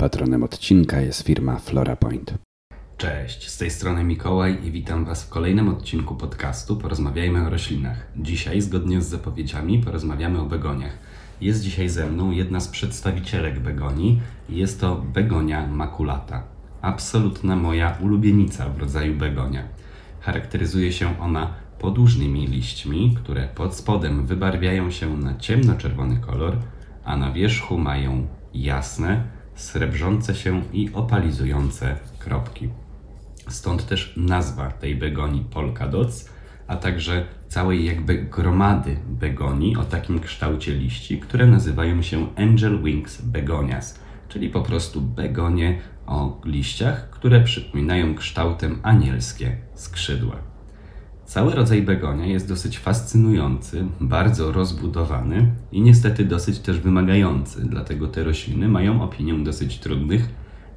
Patronem odcinka jest firma FloraPoint. Cześć, z tej strony Mikołaj i witam Was w kolejnym odcinku podcastu Porozmawiajmy o roślinach. Dzisiaj, zgodnie z zapowiedziami, porozmawiamy o begoniach. Jest dzisiaj ze mną jedna z przedstawicielek begonii. Jest to begonia maculata. Absolutna moja ulubienica w rodzaju begonia. Charakteryzuje się ona podłużnymi liśćmi, które pod spodem wybarwiają się na ciemnoczerwony kolor, a na wierzchu mają jasne, srebrzące się i opalizujące kropki. Stąd też nazwa tej begonii Polka Dots, a także całej jakby gromady begonii o takim kształcie liści, które nazywają się Angel Wings Begonias, czyli po prostu begonie o liściach, które przypominają kształtem anielskie skrzydła. Cały rodzaj begonia jest dosyć fascynujący, bardzo rozbudowany i niestety dosyć też wymagający, dlatego te rośliny mają opinię dosyć trudnych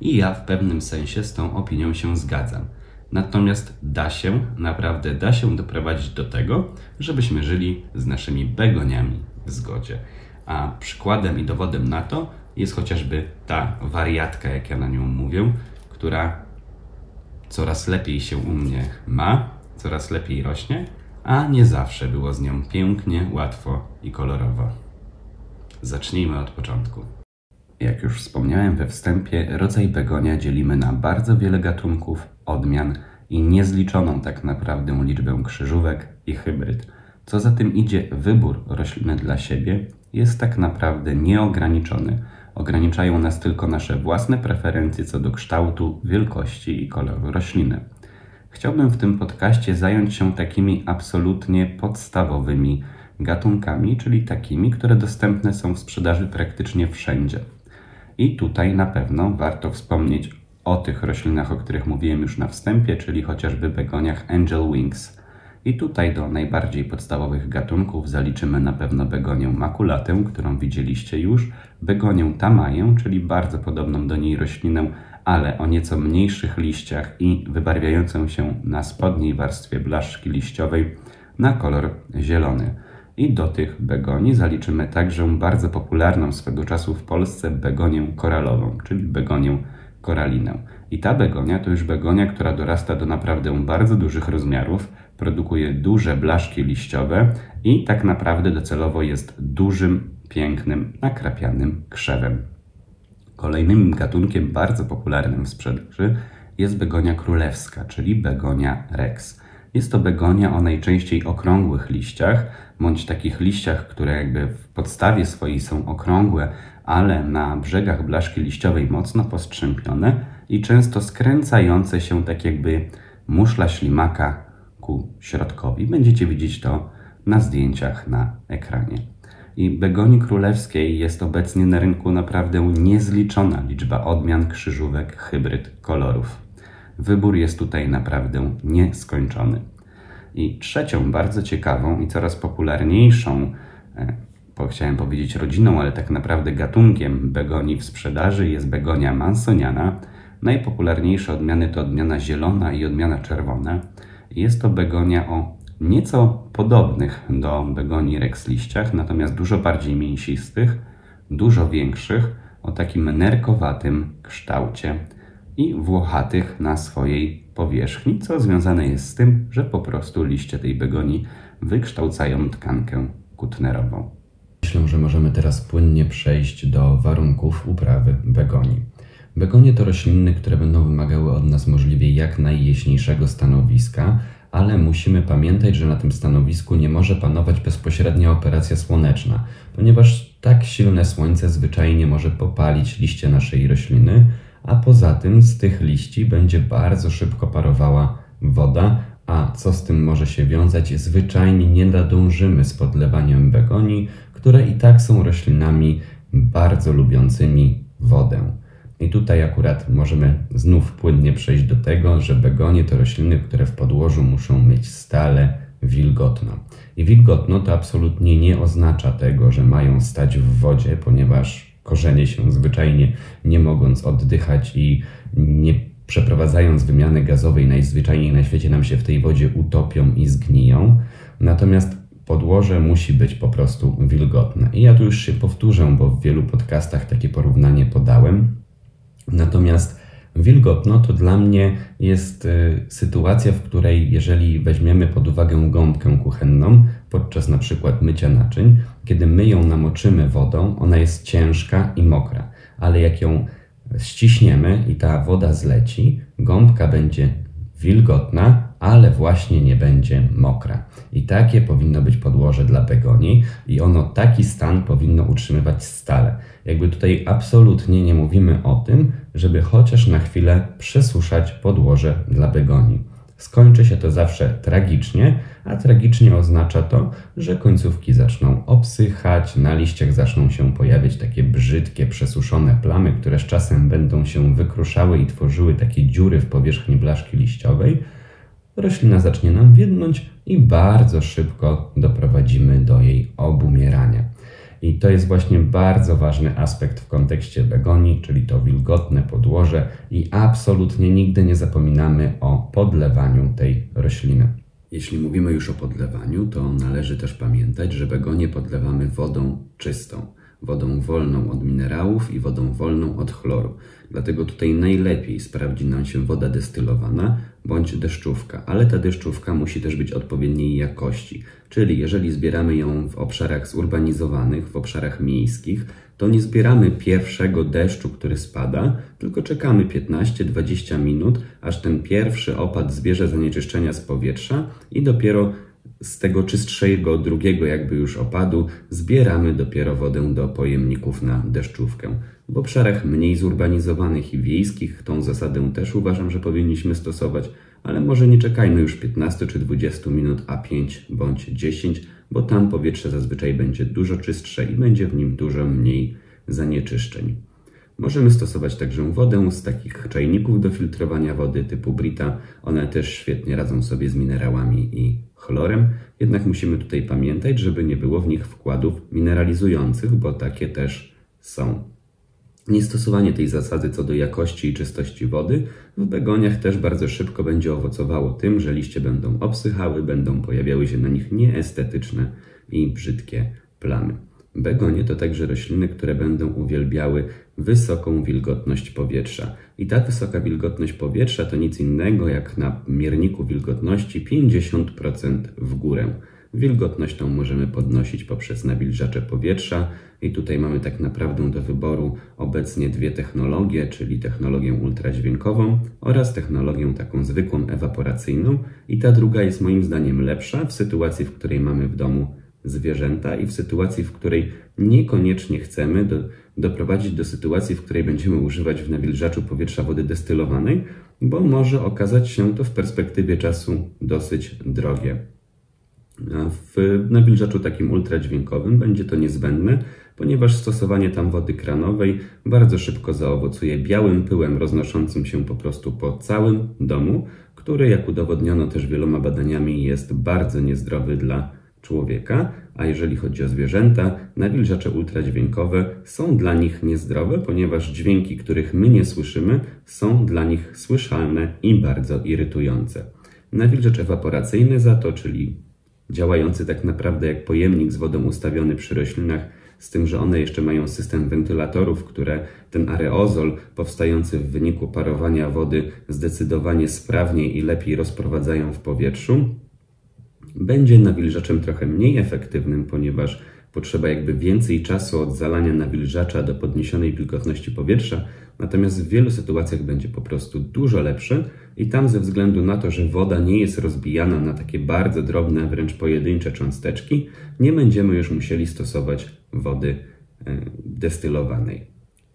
i ja w pewnym sensie z tą opinią się zgadzam. Natomiast da się, naprawdę da się doprowadzić do tego, żebyśmy żyli z naszymi begoniami w zgodzie. A przykładem i dowodem na to jest chociażby ta wariatka, jak ja na nią mówię, która coraz lepiej się u mnie ma, coraz lepiej rośnie, a nie zawsze było z nią pięknie, łatwo i kolorowo. Zacznijmy od początku. Jak już wspomniałem we wstępie, rodzaj begonia dzielimy na bardzo wiele gatunków, odmian i niezliczoną tak naprawdę liczbę krzyżówek i hybryd. Co za tym idzie, wybór rośliny dla siebie jest tak naprawdę nieograniczony. Ograniczają nas tylko nasze własne preferencje co do kształtu, wielkości i koloru rośliny. Chciałbym w tym podcaście zająć się takimi absolutnie podstawowymi gatunkami, czyli takimi, które dostępne są w sprzedaży praktycznie wszędzie. I tutaj na pewno warto wspomnieć o tych roślinach, o których mówiłem już na wstępie, czyli chociażby begoniach Angel Wings. I tutaj do najbardziej podstawowych gatunków zaliczymy na pewno begonię makulatę, którą widzieliście już, begonię tamaję, czyli bardzo podobną do niej roślinę, ale o nieco mniejszych liściach i wybarwiającą się na spodniej warstwie blaszki liściowej na kolor zielony. I do tych begonii zaliczymy także bardzo popularną swego czasu w Polsce begonię koralową, czyli begonię koralinę. I ta begonia to już begonia, która dorasta do naprawdę bardzo dużych rozmiarów, produkuje duże blaszki liściowe i tak naprawdę docelowo jest dużym, pięknym, nakrapianym krzewem. Kolejnym gatunkiem bardzo popularnym w sprzedaży jest begonia królewska, czyli begonia rex. Jest to begonia o najczęściej okrągłych liściach, bądź takich liściach, które jakby w podstawie swojej są okrągłe, ale na brzegach blaszki liściowej mocno postrzępione i często skręcające się tak jakby muszla ślimaka ku środkowi. Będziecie widzieć to na zdjęciach na ekranie. I begonii królewskiej jest obecnie na rynku naprawdę niezliczona liczba odmian, krzyżówek, hybryd, kolorów. Wybór jest tutaj naprawdę nieskończony. I trzecią bardzo ciekawą i coraz popularniejszą, bo e, chciałem powiedzieć rodziną, ale tak naprawdę gatunkiem begonii w sprzedaży jest begonia mansoniana. Najpopularniejsze odmiany to odmiana zielona i odmiana czerwona. Jest to begonia o nieco podobnych do begonii rex liściach, natomiast dużo bardziej mięsistych, dużo większych, o takim nerkowatym kształcie i włochatych na swojej powierzchni, co związane jest z tym, że po prostu liście tej begonii wykształcają tkankę kutnerową. Myślę, że możemy teraz płynnie przejść do warunków uprawy begonii. Begonie to rośliny, które będą wymagały od nas możliwie jak najjaśniejszego stanowiska, ale musimy pamiętać, że na tym stanowisku nie może panować bezpośrednia operacja słoneczna, ponieważ tak silne słońce zwyczajnie może popalić liście naszej rośliny, a poza tym z tych liści będzie bardzo szybko parowała woda, a co z tym może się wiązać? Zwyczajnie nie nadążymy z podlewaniem begonii, które i tak są roślinami bardzo lubiącymi wodę. I tutaj akurat możemy znów płynnie przejść do tego, że begonie to rośliny, które w podłożu muszą mieć stale wilgotno. I wilgotno to absolutnie nie oznacza tego, że mają stać w wodzie, ponieważ korzenie się zwyczajnie nie mogąc oddychać i nie przeprowadzając wymiany gazowej najzwyczajniej na świecie nam się w tej wodzie utopią i zgniją. Natomiast podłoże musi być po prostu wilgotne. I ja tu już się powtórzę, bo w wielu podcastach takie porównanie podałem. Natomiast wilgotno to dla mnie jest y, sytuacja, w której jeżeli weźmiemy pod uwagę gąbkę kuchenną podczas na przykład mycia naczyń, kiedy my ją namoczymy wodą, ona jest ciężka i mokra, ale jak ją ściśniemy i ta woda zleci, gąbka będzie wilgotna, ale właśnie nie będzie mokra. I takie powinno być podłoże dla begonii i ono taki stan powinno utrzymywać stale. Jakby tutaj absolutnie nie mówimy o tym, żeby chociaż na chwilę przesuszać podłoże dla begonii. Skończy się to zawsze tragicznie, a tragicznie oznacza to, że końcówki zaczną obsychać, na liściach zaczną się pojawiać takie brzydkie, przesuszone plamy, które z czasem będą się wykruszały i tworzyły takie dziury w powierzchni blaszki liściowej. Roślina zacznie nam wiednąć i bardzo szybko doprowadzimy do jej obumierania. I to jest właśnie bardzo ważny aspekt w kontekście begonii, czyli to wilgotne podłoże i absolutnie nigdy nie zapominamy o podlewaniu tej rośliny. Jeśli mówimy już o podlewaniu, to należy też pamiętać, że begonie podlewamy wodą czystą, wodą wolną od minerałów i wodą wolną od chloru. Dlatego tutaj najlepiej sprawdzi nam się woda destylowana bądź deszczówka, ale ta deszczówka musi też być odpowiedniej jakości. Czyli jeżeli zbieramy ją w obszarach zurbanizowanych, w obszarach miejskich, to nie zbieramy pierwszego deszczu, który spada, tylko czekamy 15-20 minut, aż ten pierwszy opad zbierze zanieczyszczenia z powietrza i dopiero z tego czystszego drugiego jakby już opadu zbieramy dopiero wodę do pojemników na deszczówkę. W obszarach mniej zurbanizowanych i wiejskich tą zasadę też uważam, że powinniśmy stosować, ale może nie czekajmy już 15 czy 20 minut, a 5 bądź 10, bo tam powietrze zazwyczaj będzie dużo czystsze i będzie w nim dużo mniej zanieczyszczeń. Możemy stosować także wodę z takich czajników do filtrowania wody typu Brita. One też świetnie radzą sobie z minerałami i chlorem, jednak musimy tutaj pamiętać, żeby nie było w nich wkładów mineralizujących, bo takie też są. Niestosowanie tej zasady co do jakości i czystości wody w begoniach też bardzo szybko będzie owocowało tym, że liście będą obsychały, będą pojawiały się na nich nieestetyczne i brzydkie plamy. Begonie to także rośliny, które będą uwielbiały wysoką wilgotność powietrza. I ta wysoka wilgotność powietrza to nic innego jak na mierniku wilgotności 50% w górę. Wilgotność tą możemy podnosić poprzez nawilżacze powietrza i tutaj mamy tak naprawdę do wyboru obecnie dwie technologie, czyli technologię ultradźwiękową oraz technologię taką zwykłą ewaporacyjną i ta druga jest moim zdaniem lepsza w sytuacji, w której mamy w domu zwierzęta i w sytuacji, w której niekoniecznie chcemy do, doprowadzić do sytuacji, w której będziemy używać w nawilżaczu powietrza wody destylowanej, bo może okazać się to w perspektywie czasu dosyć drogie. W nawilżaczu takim ultradźwiękowym będzie to niezbędne, ponieważ stosowanie tam wody kranowej bardzo szybko zaowocuje białym pyłem roznoszącym się po prostu po całym domu, który, jak udowodniono też wieloma badaniami, jest bardzo niezdrowy dla człowieka, a jeżeli chodzi o zwierzęta, nawilżacze ultradźwiękowe są dla nich niezdrowe, ponieważ dźwięki, których my nie słyszymy, są dla nich słyszalne i bardzo irytujące. Nawilżacz ewaporacyjny za to, czyli działający tak naprawdę jak pojemnik z wodą ustawiony przy roślinach, z tym, że one jeszcze mają system wentylatorów, które ten areozol powstający w wyniku parowania wody zdecydowanie sprawniej i lepiej rozprowadzają w powietrzu, będzie nawilżaczem trochę mniej efektywnym, ponieważ potrzeba jakby więcej czasu od zalania nawilżacza do podniesionej wilgotności powietrza, natomiast w wielu sytuacjach będzie po prostu dużo lepszy i tam ze względu na to, że woda nie jest rozbijana na takie bardzo drobne, wręcz pojedyncze cząsteczki, nie będziemy już musieli stosować wody e, destylowanej.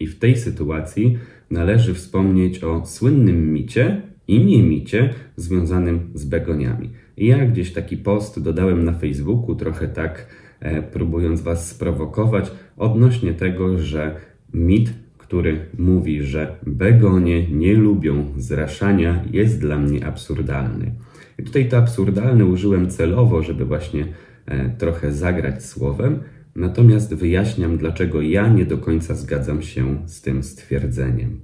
I w tej sytuacji należy wspomnieć o słynnym micie i niemicie związanym z begoniami. Ja gdzieś taki post dodałem na Facebooku, trochę tak e, próbując Was sprowokować, odnośnie tego, że mit, który mówi, że begonie nie lubią zraszania, jest dla mnie absurdalny. I tutaj to absurdalne użyłem celowo, żeby właśnie e, trochę zagrać słowem, natomiast wyjaśniam, dlaczego ja nie do końca zgadzam się z tym stwierdzeniem.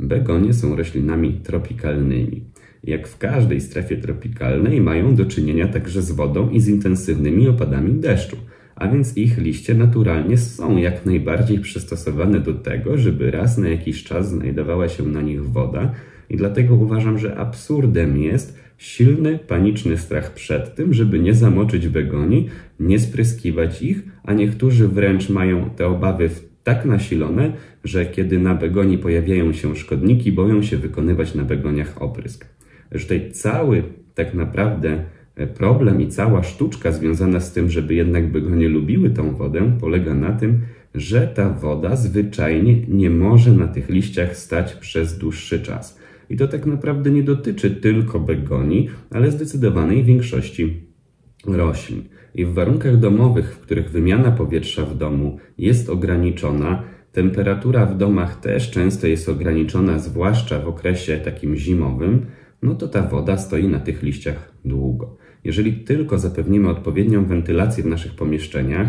Begonie są roślinami tropikalnymi. Jak w każdej strefie tropikalnej mają do czynienia także z wodą i z intensywnymi opadami deszczu. a więc ich liście naturalnie są jak najbardziej przystosowane do tego, żeby raz na jakiś czas znajdowała się na nich woda i dlatego uważam, że absurdem jest silny, paniczny strach przed tym, żeby nie zamoczyć begonii, nie spryskiwać ich, a niektórzy wręcz mają te obawy tak nasilone, że kiedy na begonii pojawiają się szkodniki, boją się wykonywać na begoniach oprysk. Że tutaj cały tak naprawdę e, problem i cała sztuczka związana z tym, żeby jednak begonie lubiły tą wodę, polega na tym, że ta woda zwyczajnie nie może na tych liściach stać przez dłuższy czas. I to tak naprawdę nie dotyczy tylko begonii, ale zdecydowanej większości roślin. I w warunkach domowych, w których wymiana powietrza w domu jest ograniczona, temperatura w domach też często jest ograniczona, zwłaszcza w okresie takim zimowym, no to ta woda stoi na tych liściach długo. Jeżeli tylko zapewnimy odpowiednią wentylację w naszych pomieszczeniach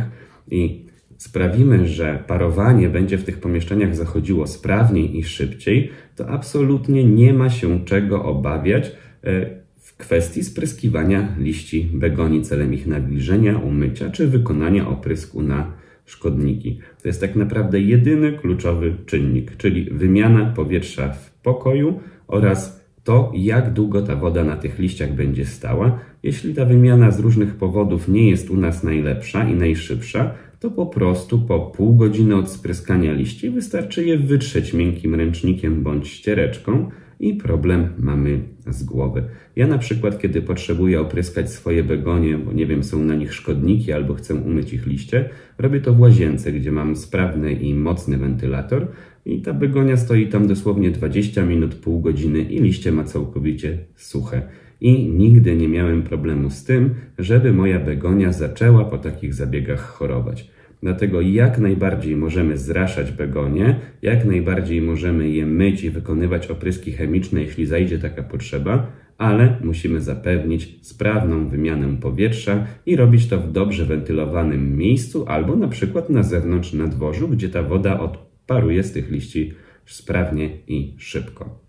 i sprawimy, że parowanie będzie w tych pomieszczeniach zachodziło sprawniej i szybciej, to absolutnie nie ma się czego obawiać e, w kwestii spryskiwania liści begonii celem ich nawilżenia, umycia czy wykonania oprysku na szkodniki. To jest tak naprawdę jedyny kluczowy czynnik, czyli wymiana powietrza w pokoju oraz to, jak długo ta woda na tych liściach będzie stała. Jeśli ta wymiana z różnych powodów nie jest u nas najlepsza i najszybsza, to po prostu po pół godziny od spryskania liści wystarczy je wytrzeć miękkim ręcznikiem bądź ściereczką i problem mamy z głowy. Ja na przykład, kiedy potrzebuję opryskać swoje begonie, bo nie wiem, są na nich szkodniki albo chcę umyć ich liście, robię to w łazience, gdzie mam sprawny i mocny wentylator i ta begonia stoi tam dosłownie 20 minut, pół godziny i liście ma całkowicie suche. I nigdy nie miałem problemu z tym, żeby moja begonia zaczęła po takich zabiegach chorować. Dlatego jak najbardziej możemy zraszać begonie, jak najbardziej możemy je myć i wykonywać opryski chemiczne, jeśli zajdzie taka potrzeba, ale musimy zapewnić sprawną wymianę powietrza i robić to w dobrze wentylowanym miejscu albo na przykład na zewnątrz na dworzu, gdzie ta woda odparuje z tych liści sprawnie i szybko.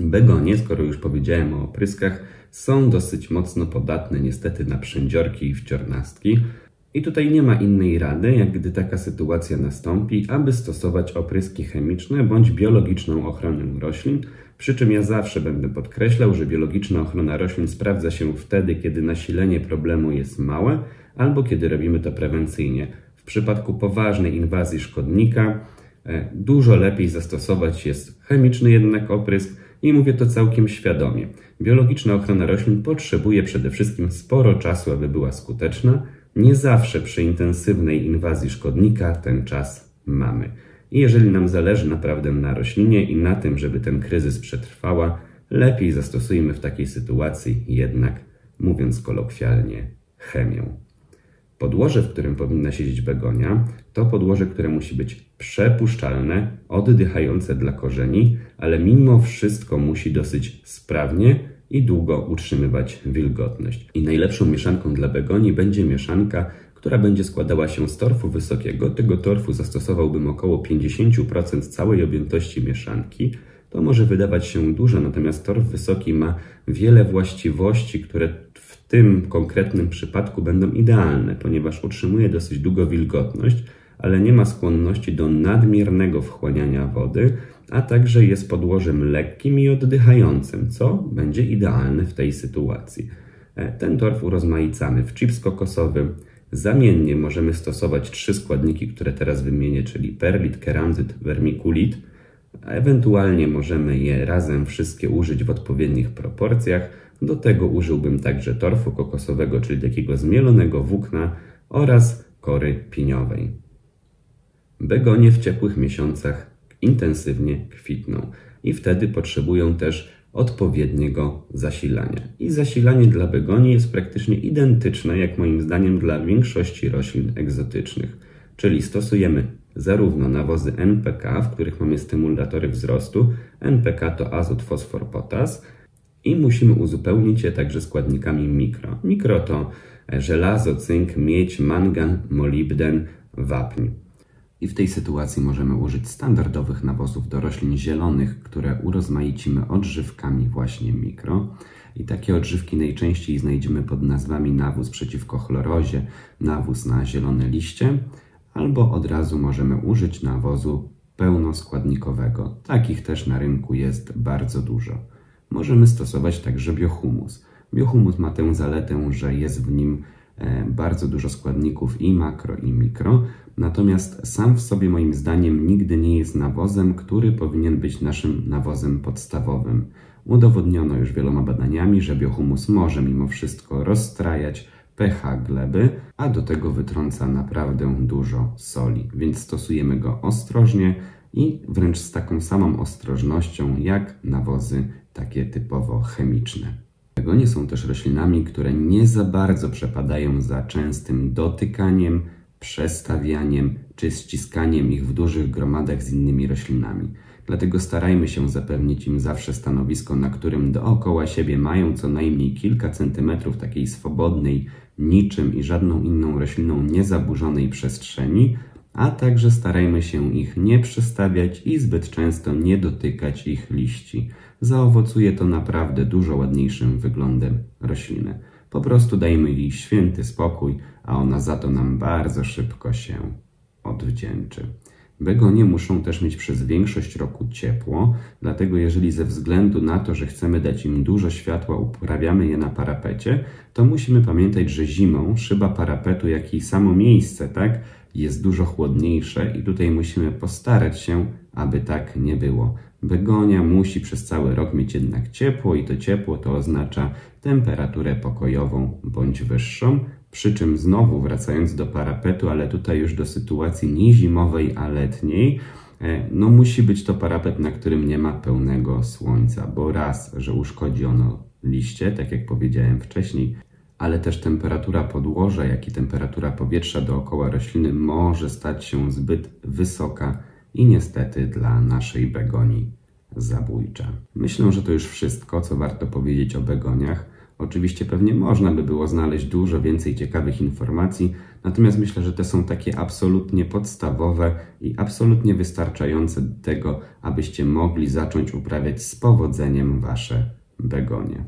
Begonie, skoro już powiedziałem o opryskach, są dosyć mocno podatne niestety na przędziorki i wciornastki, i tutaj nie ma innej rady, jak gdy taka sytuacja nastąpi, aby stosować opryski chemiczne bądź biologiczną ochronę roślin, przy czym ja zawsze będę podkreślał, że biologiczna ochrona roślin sprawdza się wtedy, kiedy nasilenie problemu jest małe albo kiedy robimy to prewencyjnie. W przypadku poważnej inwazji szkodnika e, dużo lepiej zastosować jest chemiczny jednak oprysk i mówię to całkiem świadomie. Biologiczna ochrona roślin potrzebuje przede wszystkim sporo czasu, aby była skuteczna, nie zawsze przy intensywnej inwazji szkodnika ten czas mamy. I jeżeli nam zależy naprawdę na roślinie i na tym, żeby ten kryzys przetrwała, lepiej zastosujmy w takiej sytuacji jednak, mówiąc kolokwialnie, chemię. Podłoże, w którym powinna siedzieć begonia, to podłoże, które musi być przepuszczalne, oddychające dla korzeni, ale mimo wszystko musi dosyć sprawnie i długo utrzymywać wilgotność. I najlepszą mieszanką dla begonii będzie mieszanka, która będzie składała się z torfu wysokiego. Tego torfu zastosowałbym około 50% całej objętości mieszanki. To może wydawać się dużo, natomiast torf wysoki ma wiele właściwości, które w tym konkretnym przypadku będą idealne, ponieważ utrzymuje dosyć długo wilgotność, ale nie ma skłonności do nadmiernego wchłaniania wody, a także jest podłożem lekkim i oddychającym, co będzie idealne w tej sytuacji. E, ten torf urozmaicamy w chips kokosowy. Zamiennie możemy stosować trzy składniki, które teraz wymienię, czyli perlit, keramzyt, vermiculit. Ewentualnie możemy je razem wszystkie użyć w odpowiednich proporcjach. Do tego użyłbym także torfu kokosowego, czyli takiego zmielonego włókna oraz kory piniowej. Begonie w ciepłych miesiącach intensywnie kwitną i wtedy potrzebują też odpowiedniego zasilania. I zasilanie dla begonii jest praktycznie identyczne, jak moim zdaniem, dla większości roślin egzotycznych. Czyli stosujemy zarówno nawozy NPK, w których mamy stymulatory wzrostu, NPK to azot, fosfor, potas, i musimy uzupełnić je także składnikami mikro. Mikro to żelazo, cynk, miedź, mangan, molibden, wapń. I w tej sytuacji możemy użyć standardowych nawozów do roślin zielonych, które urozmaicimy odżywkami właśnie mikro. I takie odżywki najczęściej znajdziemy pod nazwami nawóz przeciwko chlorozie, nawóz na zielone liście, albo od razu możemy użyć nawozu pełnoskładnikowego. Takich też na rynku jest bardzo dużo. Możemy stosować także biohumus. Biohumus ma tę zaletę, że jest w nim e, bardzo dużo składników i makro, i mikro, natomiast sam w sobie moim zdaniem nigdy nie jest nawozem, który powinien być naszym nawozem podstawowym. Udowodniono już wieloma badaniami, że biohumus może mimo wszystko rozstrajać pH gleby, a do tego wytrąca naprawdę dużo soli, więc stosujemy go ostrożnie i wręcz z taką samą ostrożnością jak nawozy takie typowo chemiczne. Begonie są też roślinami, które nie za bardzo przepadają za częstym dotykaniem, przestawianiem czy ściskaniem ich w dużych gromadach z innymi roślinami. Dlatego starajmy się zapewnić im zawsze stanowisko, na którym dookoła siebie mają co najmniej kilka centymetrów takiej swobodnej, niczym i żadną inną rośliną niezaburzonej przestrzeni, a także starajmy się ich nie przestawiać i zbyt często nie dotykać ich liści. Zaowocuje to naprawdę dużo ładniejszym wyglądem rośliny. Po prostu dajmy jej święty spokój, a ona za to nam bardzo szybko się odwdzięczy. Begonie muszą też mieć przez większość roku ciepło, dlatego jeżeli ze względu na to, że chcemy dać im dużo światła, uprawiamy je na parapecie, to musimy pamiętać, że zimą szyba parapetu, jak i samo miejsce, tak, jest dużo chłodniejsze i tutaj musimy postarać się, aby tak nie było. Begonia musi przez cały rok mieć jednak ciepło i to ciepło to oznacza temperaturę pokojową bądź wyższą, przy czym znowu wracając do parapetu, ale tutaj już do sytuacji nie zimowej, a letniej, e, no musi być to parapet, na którym nie ma pełnego słońca, bo raz, że uszkodzi ono liście, tak jak powiedziałem wcześniej, ale też temperatura podłoża, jak i temperatura powietrza dookoła rośliny może stać się zbyt wysoka i niestety dla naszej begonii zabójcza. Myślę, że to już wszystko, co warto powiedzieć o begoniach. Oczywiście pewnie można by było znaleźć dużo więcej ciekawych informacji, natomiast myślę, że te są takie absolutnie podstawowe i absolutnie wystarczające do tego, abyście mogli zacząć uprawiać z powodzeniem wasze begonie.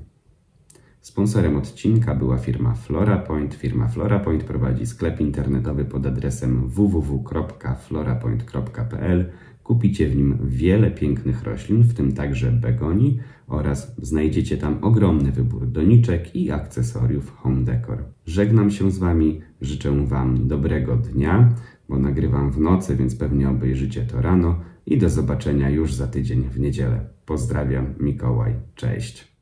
Sponsorem odcinka była firma FloraPoint. Firma FloraPoint prowadzi sklep internetowy pod adresem www.florapoint.pl. Kupicie w nim wiele pięknych roślin, w tym także begoni oraz znajdziecie tam ogromny wybór doniczek i akcesoriów home decor. Żegnam się z Wami, życzę Wam dobrego dnia, bo nagrywam w nocy, więc pewnie obejrzycie to rano i do zobaczenia już za tydzień w niedzielę. Pozdrawiam, Mikołaj, cześć.